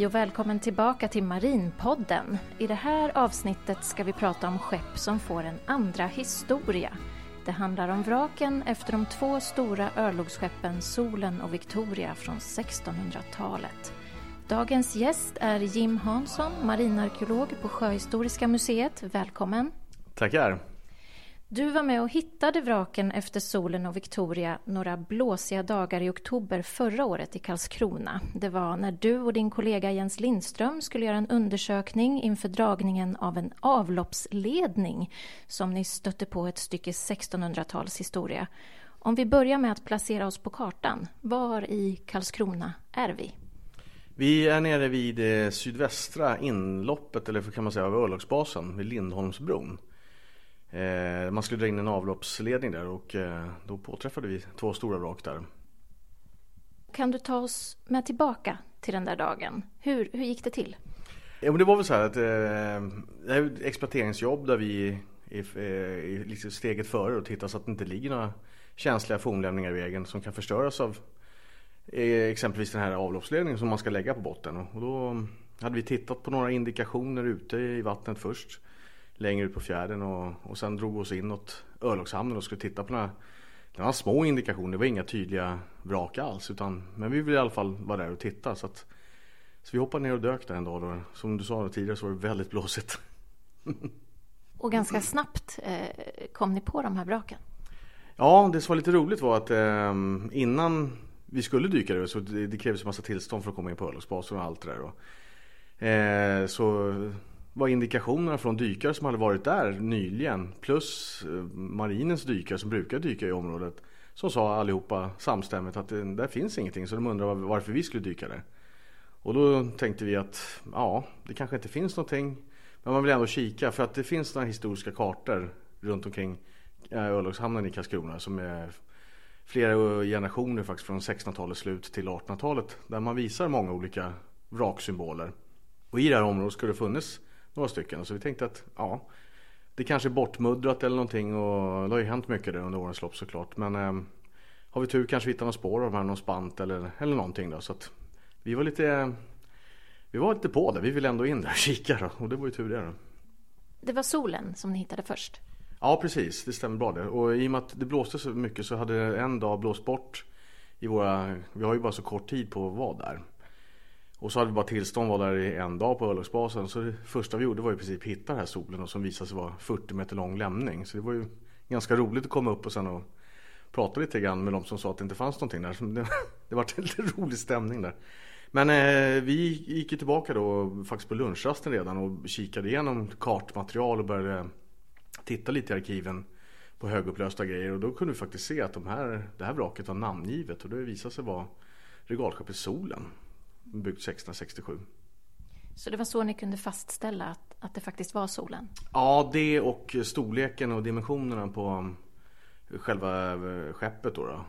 Hej och välkommen tillbaka till Marinpodden. I det här avsnittet ska vi prata om skepp som får en andra historia. Det handlar om vraken efter de två stora örlogsskeppen Solen och Victoria från 1600-talet. Dagens gäst är Jim Hansson, marinarkeolog på Sjöhistoriska museet. Välkommen! Tackar! Du var med och hittade vraken efter Solen och Victoria några blåsiga dagar i oktober förra året i Karlskrona. Det var när du och din kollega Jens Lindström skulle göra en undersökning inför dragningen av en avloppsledning som ni stötte på ett stycke 1600-talshistoria. Om vi börjar med att placera oss på kartan, var i Karlskrona är vi? Vi är nere vid det sydvästra inloppet, eller kan man säga, av örlogsbasen vid Lindholmsbron. Eh, man skulle dra in en avloppsledning där och eh, då påträffade vi två stora vrak där. Kan du ta oss med tillbaka till den där dagen? Hur, hur gick det till? Ja, men det var väl så här att eh, det är ett exploateringsjobb där vi är, är liksom steget före och tittar så att det inte ligger några känsliga fornlämningar i vägen som kan förstöras av exempelvis den här avloppsledningen som man ska lägga på botten. Och då hade vi tittat på några indikationer ute i vattnet först längre ut på fjärden och, och sen drog vi oss inåt örlogshamnen och skulle titta på några, några små indikationer. Det var inga tydliga vrak alls. Utan, men vi ville i alla fall vara där och titta. Så, att, så vi hoppade ner och dök där en dag. Då. Som du sa tidigare så var det väldigt blåsigt. och ganska snabbt eh, kom ni på de här vraken? Ja, det som var lite roligt var att eh, innan vi skulle dyka där så det, det krävdes en massa tillstånd för att komma in på örlogsbasen och allt det där. Och, eh, så var indikationerna från dykare som hade varit där nyligen plus eh, marinens dykare som brukar dyka i området som sa allihopa samstämmigt att det, där finns ingenting så de undrar varför vi skulle dyka där. Och då tänkte vi att ja, det kanske inte finns någonting men man vill ändå kika för att det finns några historiska kartor runt omkring eh, örlogshamnen i Karlskrona som är flera generationer faktiskt från 1600-talets slut till 1800-talet där man visar många olika vraksymboler. Och i det här området skulle det funnits några stycken. Så vi tänkte att ja, det kanske är bortmuddrat eller någonting och det har ju hänt mycket där under årens lopp såklart. Men eh, har vi tur kanske vi hittar några spår av här, någon spant eller, eller någonting då. Så att vi var lite, vi var lite på det. Vi ville ändå in där och kika då. Och det var ju tur det då. Det var solen som ni hittade först? Ja precis, det stämmer bra det. Och i och med att det blåste så mycket så hade en dag blåst bort i våra, vi har ju bara så kort tid på att vara där. Och så hade vi bara tillstånd var där i en dag på örlogsbasen. Så det första vi gjorde var i princip hitta den här solen och som visade sig vara 40 meter lång lämning. Så det var ju ganska roligt att komma upp och sen och prata lite grann med de som sa att det inte fanns någonting där. Så det, det var en lite rolig stämning där. Men eh, vi gick ju tillbaka då faktiskt på lunchrasten redan och kikade igenom kartmaterial och började titta lite i arkiven på högupplösta grejer. Och då kunde vi faktiskt se att de här, det här vraket var namngivet och det visade sig vara regalskeppet Solen byggt 1667. Så det var så ni kunde fastställa att, att det faktiskt var solen? Ja, det och storleken och dimensionerna på um, själva eh, skeppet då. då.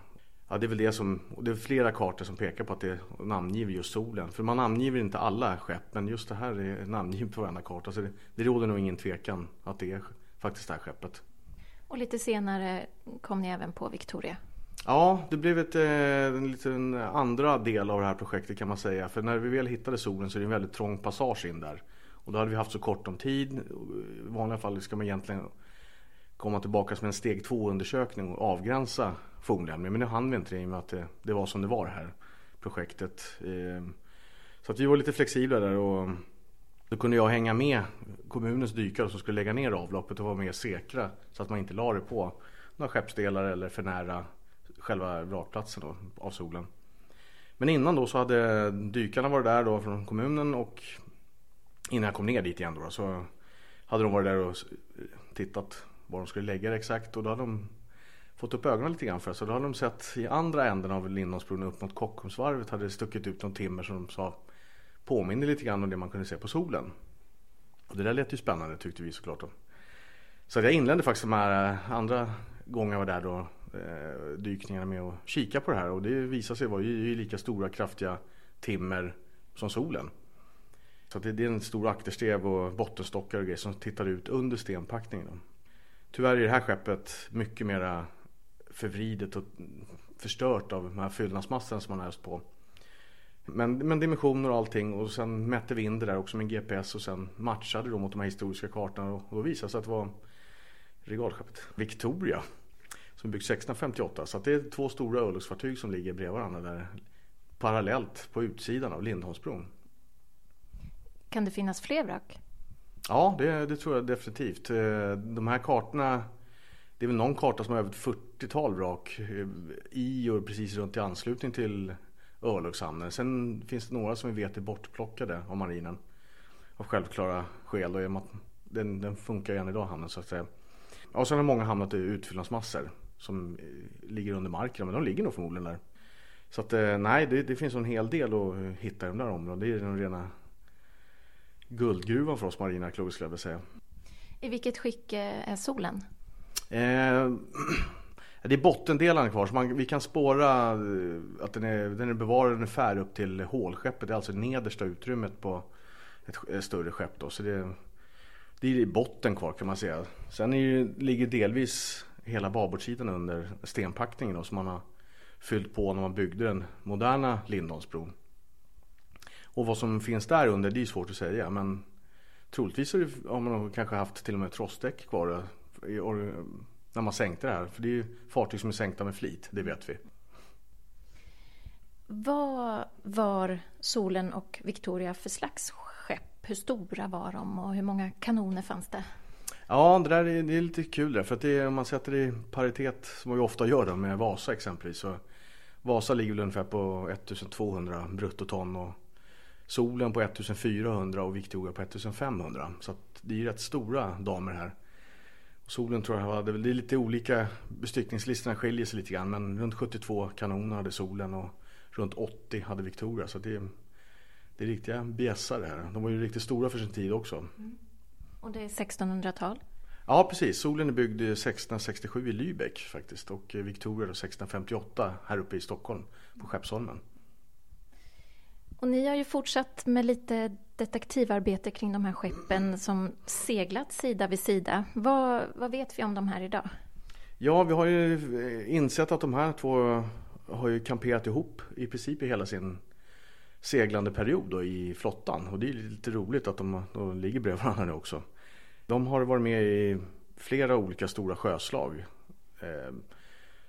Ja, det är väl det som, det är flera kartor som pekar på att det namngiver just solen. För man namngiver inte alla skepp, men just det här är namngivet på varenda karta. Så det, det råder nog ingen tvekan att det är faktiskt det här skeppet. Och lite senare kom ni även på Victoria? Ja, det blev ett, eh, en liten andra del av det här projektet kan man säga. För när vi väl hittade solen så är det en väldigt trång passage in där. Och då hade vi haft så kort om tid. I vanliga fall ska man egentligen komma tillbaka med en steg två undersökning och avgränsa fornlämningen. Men nu hann vi inte det i och med att det, det var som det var det här projektet. Ehm, så att vi var lite flexibla där och då kunde jag hänga med kommunens dykare som skulle lägga ner avloppet och vara mer säkra så att man inte la det på några skeppsdelar eller för nära själva vrakplatsen då, av solen. Men innan då så hade dykarna varit där då från kommunen och innan jag kom ner dit igen då så hade de varit där och tittat var de skulle lägga det exakt och då hade de fått upp ögonen lite grann för det. så då hade de sett i andra änden av Lindholmsbron upp mot Kockumsvarvet hade det stuckit ut någon timmer som de sa påminner lite grann om det man kunde se på solen. Och det där lät ju spännande tyckte vi såklart. Då. Så jag inledde faktiskt de här eh, andra gången jag var där då Eh, dykningarna med att kika på det här och det visar sig vara ju lika stora kraftiga timmer som solen. Så det, det är en stor akterstev och bottenstockar och grejer som tittar ut under stenpackningen. Tyvärr är det här skeppet mycket mera förvridet och förstört av de här fyllnadsmassorna som man har öst på. Men, men dimensioner och allting och sen mätte vi in det där också med GPS och sen matchade då mot de här historiska kartorna och då visade det sig att det var regalskeppet Victoria som byggts 1658. Så det är två stora örlogsfartyg som ligger bredvid varandra där parallellt på utsidan av Lindholmsbron. Kan det finnas fler vrak? Ja, det, det, tror jag definitivt. Eh, de här kartorna, det är väl någon karta som har över ett 40-tal vrak eh, i och precis runt i anslutning till örlogshamnen. Sen finns det några som vi vet är bortplockade av marinen av självklara skäl. Och den, den funkar ju än idag hamnen så att säga. Och sen har många hamnat i utfyllnadsmassor som eh, ligger under marken. Men de ligger nog förmodligen där. Så att nej, det, det finns en hel del att hitta i de där områdena. Det är den rena guldgruvan för oss marinarkeologer skulle jag vilja säga. I vilket skick eh, är solen? Eh, det är bottendelarna kvar så man, vi kan spåra eh, att den är, den är bevarad ungefär upp till hålskeppet. Det är alltså nedersta utrymmet på ett större skepp. Då. Så det, det är botten kvar kan man säga. Sen är, ligger delvis hela babordssidan under stenpackningen då, som man har fyllt på när man byggde den moderna Lindholmsbron. Och vad som finns där under det är svårt att säga men troligtvis har man kanske haft till och med trossdäck kvar eh, när man sänkte det här. För det är ju fartyg som är sänkta med flit, det vet vi. Vad var Solen och Victoria för slags skepp? Hur stora var de och hur många kanoner fanns det? Ja, det där är, det är lite kul där, för att det är, om man sätter det i paritet som vi ofta gör då, med Vasa exempelvis. Så Vasa ligger väl ungefär på 1200 bruttoton och Solen på 1400 och Victoria på 1500. Så det är ju rätt stora damer här. Solen tror jag hade, det är lite olika, bestyckningslistorna skiljer sig lite grann men runt 72 kanoner hade Solen och runt 80 hade Victoria. Så det, det är riktiga bjässar det här. De var ju riktigt stora för sin tid också. Mm. Och det är 1600-tal? Ja precis, Solen är byggd 1667 i Lübeck faktiskt och Victoria 1658 här uppe i Stockholm på Skeppsholmen. Och ni har ju fortsatt med lite detektivarbete kring de här skeppen som seglat sida vid sida. Vad, vad vet vi om de här idag? Ja, vi har ju eh, insett att de här två har ju kamperat ihop i princip i hela sin seglande period då, i flottan. Och det är lite roligt att de, de ligger bredvid varandra nu också. De har varit med i flera olika stora sjöslag. Eh,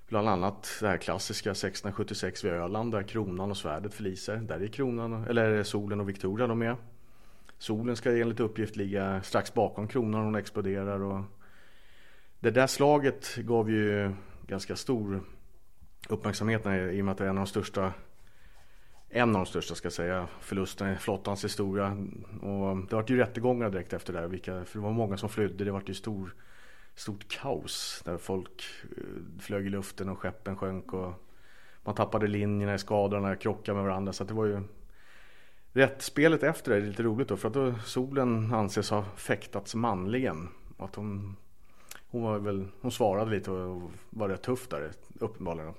Bland annat det här klassiska 1676 vid Öland där kronan och svärdet förliser. Där är kronan, eller solen och Victoria de med. Solen ska enligt uppgift ligga strax bakom kronan när hon exploderar. Och det där slaget gav ju ganska stor uppmärksamhet i och med att det är en av de största en av de största ska jag säga förlusterna i flottans historia. Och det var ju rättegångar direkt efter det här, vilka, för det var många som flydde. Det var ju stor stort kaos där folk eh, flög i luften och skeppen sjönk och man tappade linjerna i skadorna, krockade med varandra. Så det var ju rätt spelet efter det är lite roligt då för att då solen anses ha fäktats manligen. Att hon, hon, var väl, hon svarade lite och var rätt tuff där uppenbarligen.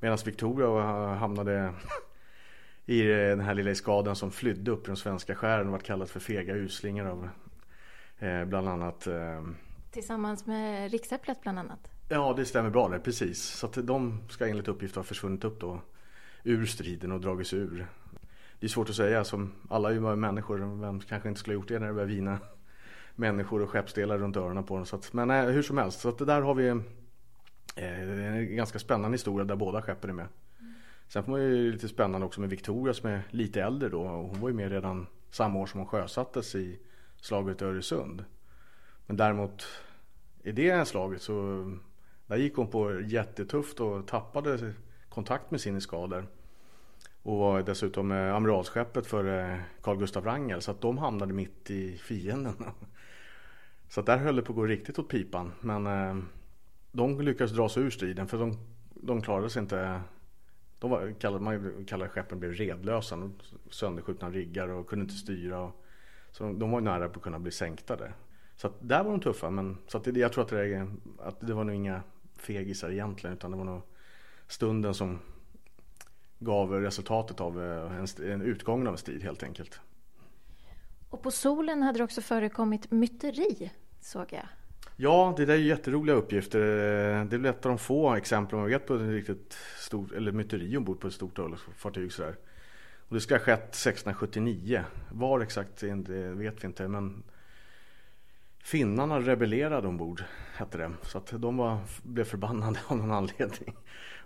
Medan Victoria hamnade i den här lilla skadan som flydde upp i de svenska skären och var kallat för fega uslingar av eh, bland annat eh, Tillsammans med Riksäpplet bland annat? Ja, det stämmer bra det, precis. Så att de ska enligt uppgift ha försvunnit upp då ur striden och dragits ur. Det är svårt att säga, som alla är ju människor, vem kanske inte skulle ha gjort det när det börjar vina människor och skeppsdelar runt öronen på dem. Så att, men eh, hur som helst, så att det där har vi eh, en ganska spännande historia där båda skeppen är med. Sen får man ju lite spännande också med Victoria som är lite äldre då. Hon var ju med redan samma år som hon sjösattes i slaget i Öresund. Men däremot i det slaget så där gick hon på jättetufft och tappade kontakt med sina skador. Och var dessutom amiralsskeppet för Carl Gustav Wrangel så att de hamnade mitt i fienden. Så att där höll det på att gå riktigt åt pipan. Men eh, de lyckades dra sig ur striden för de, de klarade sig inte. De var, kallade, man kallade skeppen blev redlösa. Sönderskjutna riggar och kunde inte styra. Och, så de, de var nära på att kunna bli sänkta där. Så att där var de tuffa. Men så att det, jag tror att det, att det var nog inga fegisar egentligen. Utan det var nog stunden som gav resultatet av eh, en, en utgången av en strid helt enkelt. Och på solen hade det också förekommit myteri såg jag. Ja, det där är jätteroliga uppgifter. Eh, det är ett av de få exempel man vet på ett riktigt stort, eller myteri ombord på ett stort örlogsfartyg sådär. Och det ska ha skett 1679. Var exakt det vet vi inte men Finnarna rebellerade ombord, hette det. Så att de var, blev förbannade av någon anledning.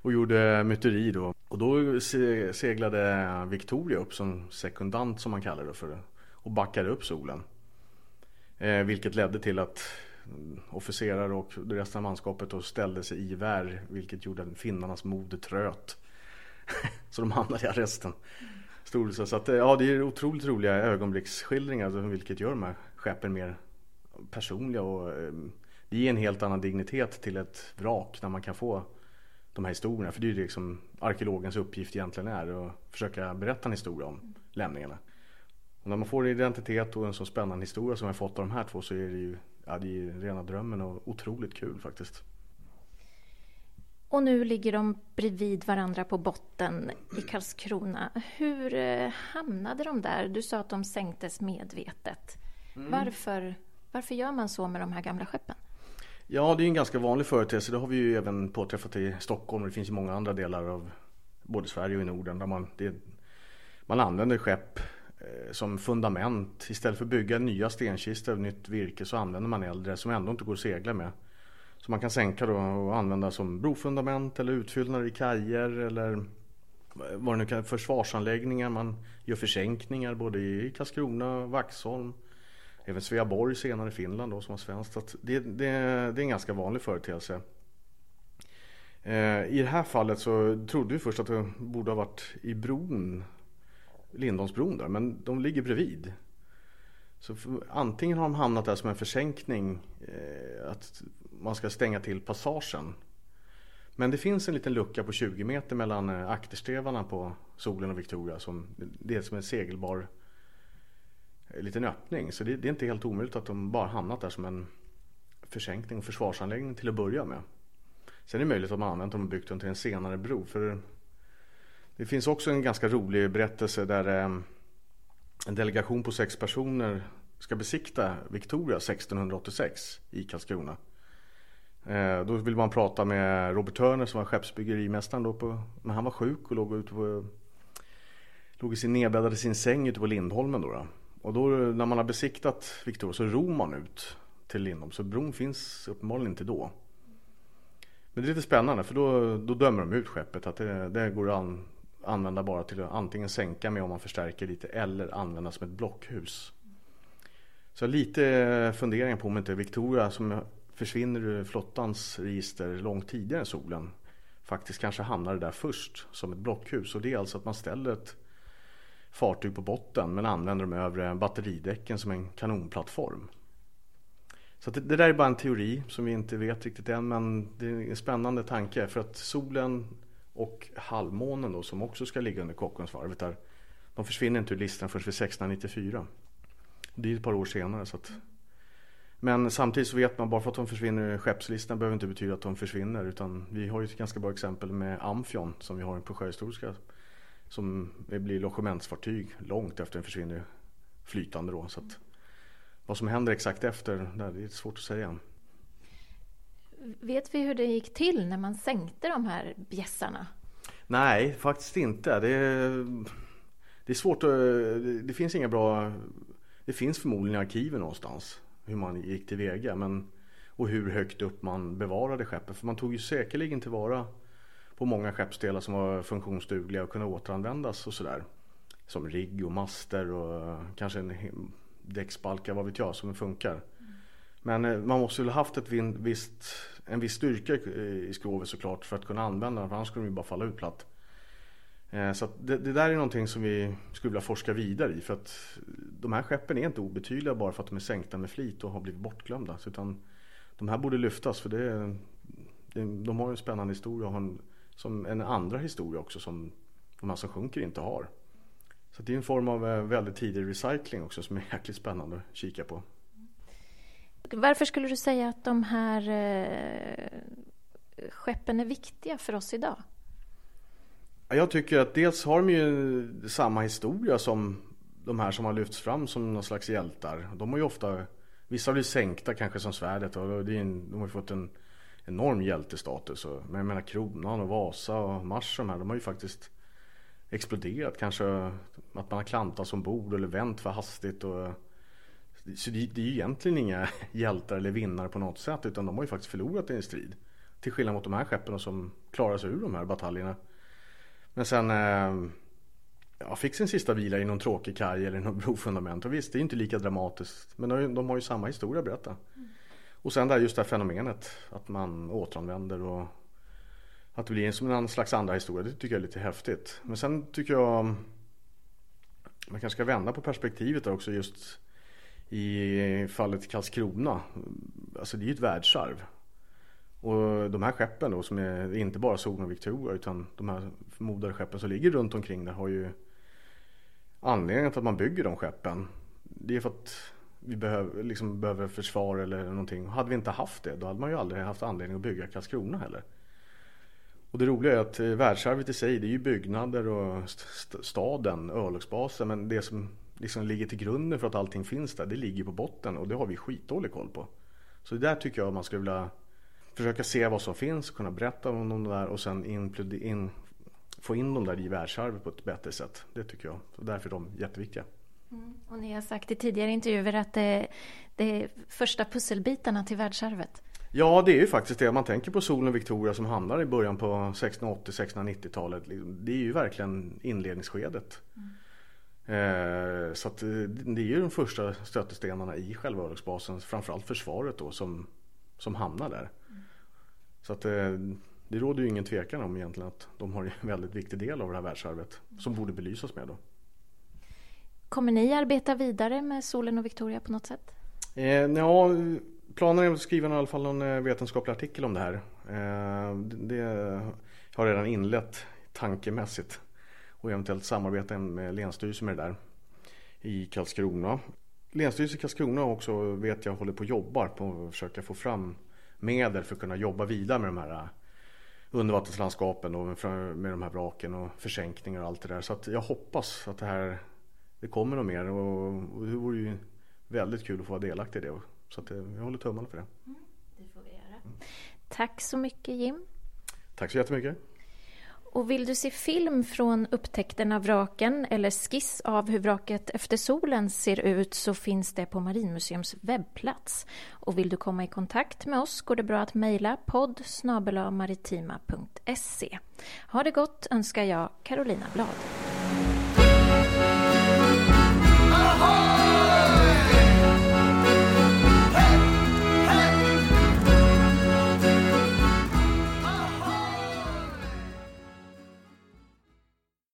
Och gjorde myteri då. Och då seglade Victoria upp som sekundant som man kallar det för. Och backade upp solen. Eh, vilket ledde till att officerare och resten av manskapet och ställde sig i gevär. Vilket gjorde att finnarnas mod tröt. så de hamnade i arresten. Stor, så att, eh, ja, det är otroligt roliga ögonblicksskildringar. Alltså, vilket gör de här skeppen mer personliga och ehm, det ger en helt annan dignitet till ett vrak när man kan få de här historierna. För det är ju det som arkeologens uppgift egentligen är att försöka berätta en historia om lämningarna. Och när man får identitet och en så spännande historia som jag fått av de här två så är det ju, ja, det är ju rena drömmen och otroligt kul faktiskt. Och nu ligger de bredvid varandra på botten i Karlskrona. Hur eh, hamnade de där? Du sa att de sänktes medvetet. Mm. Varför varför gör man så med de här gamla skeppen? Ja, det är en ganska vanlig företeelse. Det har vi ju även påträffat i Stockholm och det finns ju många andra delar av både Sverige och i Norden där man, det, man använder skepp Eh, som fundament. Istället för att bygga nya stenkistor av nytt virke så använder man äldre som ändå inte går att segla med. Så man kan sänka då och använda som brofundament eller utfyllnader i kajer eller vad det nu kan försvarsanläggningar. Man gör försänkningar både i Karlskrona och Vaxholm även Sveaborg senare i Finland då som var svenskt. Så det, det, det, är en ganska vanlig företeelse. Eh, I det här fallet så trodde vi först att det borde ha varit i bron, Lindholmsbron där, men de ligger bredvid. Så för, antingen har de hamnat där som en försänkning, eh, att man ska stänga till passagen. Men det finns en liten lucka på 20 meter mellan eh, akterstrevarna på Solen och Victoria. Som, det är som en segelbar eh, liten öppning. Så det, det, är inte helt omöjligt att de bara hamnat där som en försänkning och försvarsanläggning till att börja med. Sen är det möjligt att man använt dem och byggt dem till en senare bro. För det finns också en ganska rolig berättelse där ehm, en delegation på sex personer ska besikta Victoria 1686 i Karlskrona. Eh, då vill man prata med Robert Turner som var skeppsbyggerimästaren då på, men han var sjuk och låg, ute på, låg i sin nedbäddade sin säng ute på Lindholmen då. då. Och då när man har besiktat Victoria så ror man ut till Lindholm. Så bron finns uppenbarligen inte då. Men det är lite spännande för då, då dömer de ut skeppet. Att det, det går an, använda bara till att antingen sänka med om man förstärker lite eller använda som ett blockhus. Så lite funderingar på om inte Victoria som försvinner ur flottans register långt tidigare än solen faktiskt kanske hamnade där först som ett blockhus. Och det är alltså att man ställer ett fartyg på botten men använder de övre batteridäcken som en kanonplattform. Så det, det, där är bara en teori som vi inte vet riktigt än men det är en spännande tanke för att solen och halvmånen då som också ska ligga under Kockumsvarvet där de försvinner inte ur listan förrän vid 1694. Det är ett par år senare så att men samtidigt så vet man bara för att de försvinner ur skeppslistan behöver inte betyda att de försvinner utan vi har ju ett ganska bra exempel med Amfion som vi har på Sjöhistoriska som blir logementsfartyg långt efter den försvinner flytande då. Så att vad som händer exakt efter, det är svårt att säga. Vet vi hur det gick till när man sänkte de här bjässarna? Nej, faktiskt inte. Det det är svårt att, det finns inga bra, det finns förmodligen i arkiven någonstans hur man gick tillväga men, och hur högt upp man bevarade skeppet. För man tog ju säkerligen tillvara på många skeppsdelar som var funktionsdugliga och kunde återanvändas och sådär. Som rigg och master och kanske en däcksbalkar, vad vet jag, som funkar. Men eh, man måste väl ha haft ett visst, en viss styrka eh, i skrovet såklart för att kunna använda den, för annars skulle de ju bara falla ut platt. Eh, så det, det, där är någonting som vi skulle vilja forska vidare i för att de här skeppen är inte obetydliga bara för att de är sänkta med flit och har blivit bortglömda. Utan de här borde lyftas för det, det, de har en spännande historia och har en som en andra historia också som de här som sjunker inte har. Så det är en form av väldigt tidig recycling också som är jäkligt spännande att kika på. Varför skulle du säga att de här eh, skeppen är viktiga för oss idag? Jag tycker att dels har de ju samma historia som de här som har lyfts fram som någon slags hjältar. De har ju ofta, vissa har blivit sänkta kanske som svärdet och de har ju fått en enorm hjältestatus. Men jag menar Kronan och Vasa och Mars de här, de har ju faktiskt exploderat. Kanske att man har klantats ombord eller vänt för hastigt. Och, så det, det är ju egentligen inga hjältar eller vinnare på något sätt utan de har ju faktiskt förlorat i en strid. Till skillnad mot de här skeppen som klarar sig ur de här bataljerna. Men sen eh, ja, fick sin sista vila i någon tråkig kaj eller något brofundament. Och visst, det är inte lika dramatiskt. Men de, har ju, de har ju samma historia att berätta. Mm. Och sen där just det här fenomenet att man återanvänder och att det blir som en slags andra historia. Det tycker jag är lite häftigt. Men sen tycker jag man kanske ska vända på perspektivet där också just i fallet Karlskrona. Alltså det är ju ett världsarv. Och de här skeppen då som är inte bara Solna och Victoria utan de här förmodade skeppen som ligger runt omkring där har ju anledningen till att man bygger de skeppen. Det är för att vi behöver, liksom, behöver försvar eller någonting. Hade vi inte haft det då hade man ju aldrig haft anledning att bygga Karlskrona heller. Och det roliga är att eh, världsarvet i sig det är ju byggnader och st staden, örlogsbasen men det som liksom ligger till grunden för att allting finns där det ligger på botten och det har vi skitdålig koll på. Så där tycker jag man skulle vilja försöka se vad som finns, kunna berätta om de där och sen in, få in dem där i världsarvet på ett bättre sätt. Det tycker jag. Och därför är de jätteviktiga. Mm. Och ni har sagt i tidigare intervjuer att det, det är första pusselbitarna till världsarvet. Ja, det är ju faktiskt det. Man tänker på solen Victoria som hamnar i början på 1680-1690-talet. Det är ju verkligen inledningsskedet. Mm. Eh, så att eh, det är ju de första stötestenarna i själva örlogsbasen. Framförallt försvaret då som, som hamnar där. Mm. Så att eh, det råder ju ingen tvekan om egentligen att de har en väldigt viktig del av det här världsarvet. Som borde belysas med då. Kommer ni arbeta vidare med solen och Victoria på något sätt? Eh, ja, planen är att skriva i alla fall någon vetenskaplig artikel om det här. Eh, det har redan inlett tankemässigt och eventuellt samarbeta med Länsstyrelsen med det där i Karlskrona. Länsstyrelsen i Karlskrona också vet jag håller på och jobbar på att försöka få fram medel för att kunna jobba vidare med de här eh, undervattenslandskapen och med de här vraken och försänkningar och allt det där. Så jag hoppas att det här det kommer något mer och, det vore ju väldigt kul att få vara delaktig i det. Så att jag håller tummarna för det. Mm, det får vi göra. Mm. Tack så mycket Jim. Tack så jättemycket. Och vill du se film från upptäckten av vraken eller skiss av hur vraket efter solen ser ut så finns det på Marinmuseums webbplats. Och vill du komma i kontakt med oss går det bra att mejla podd maritima.se. Ha det gott önskar jag Carolina Blad.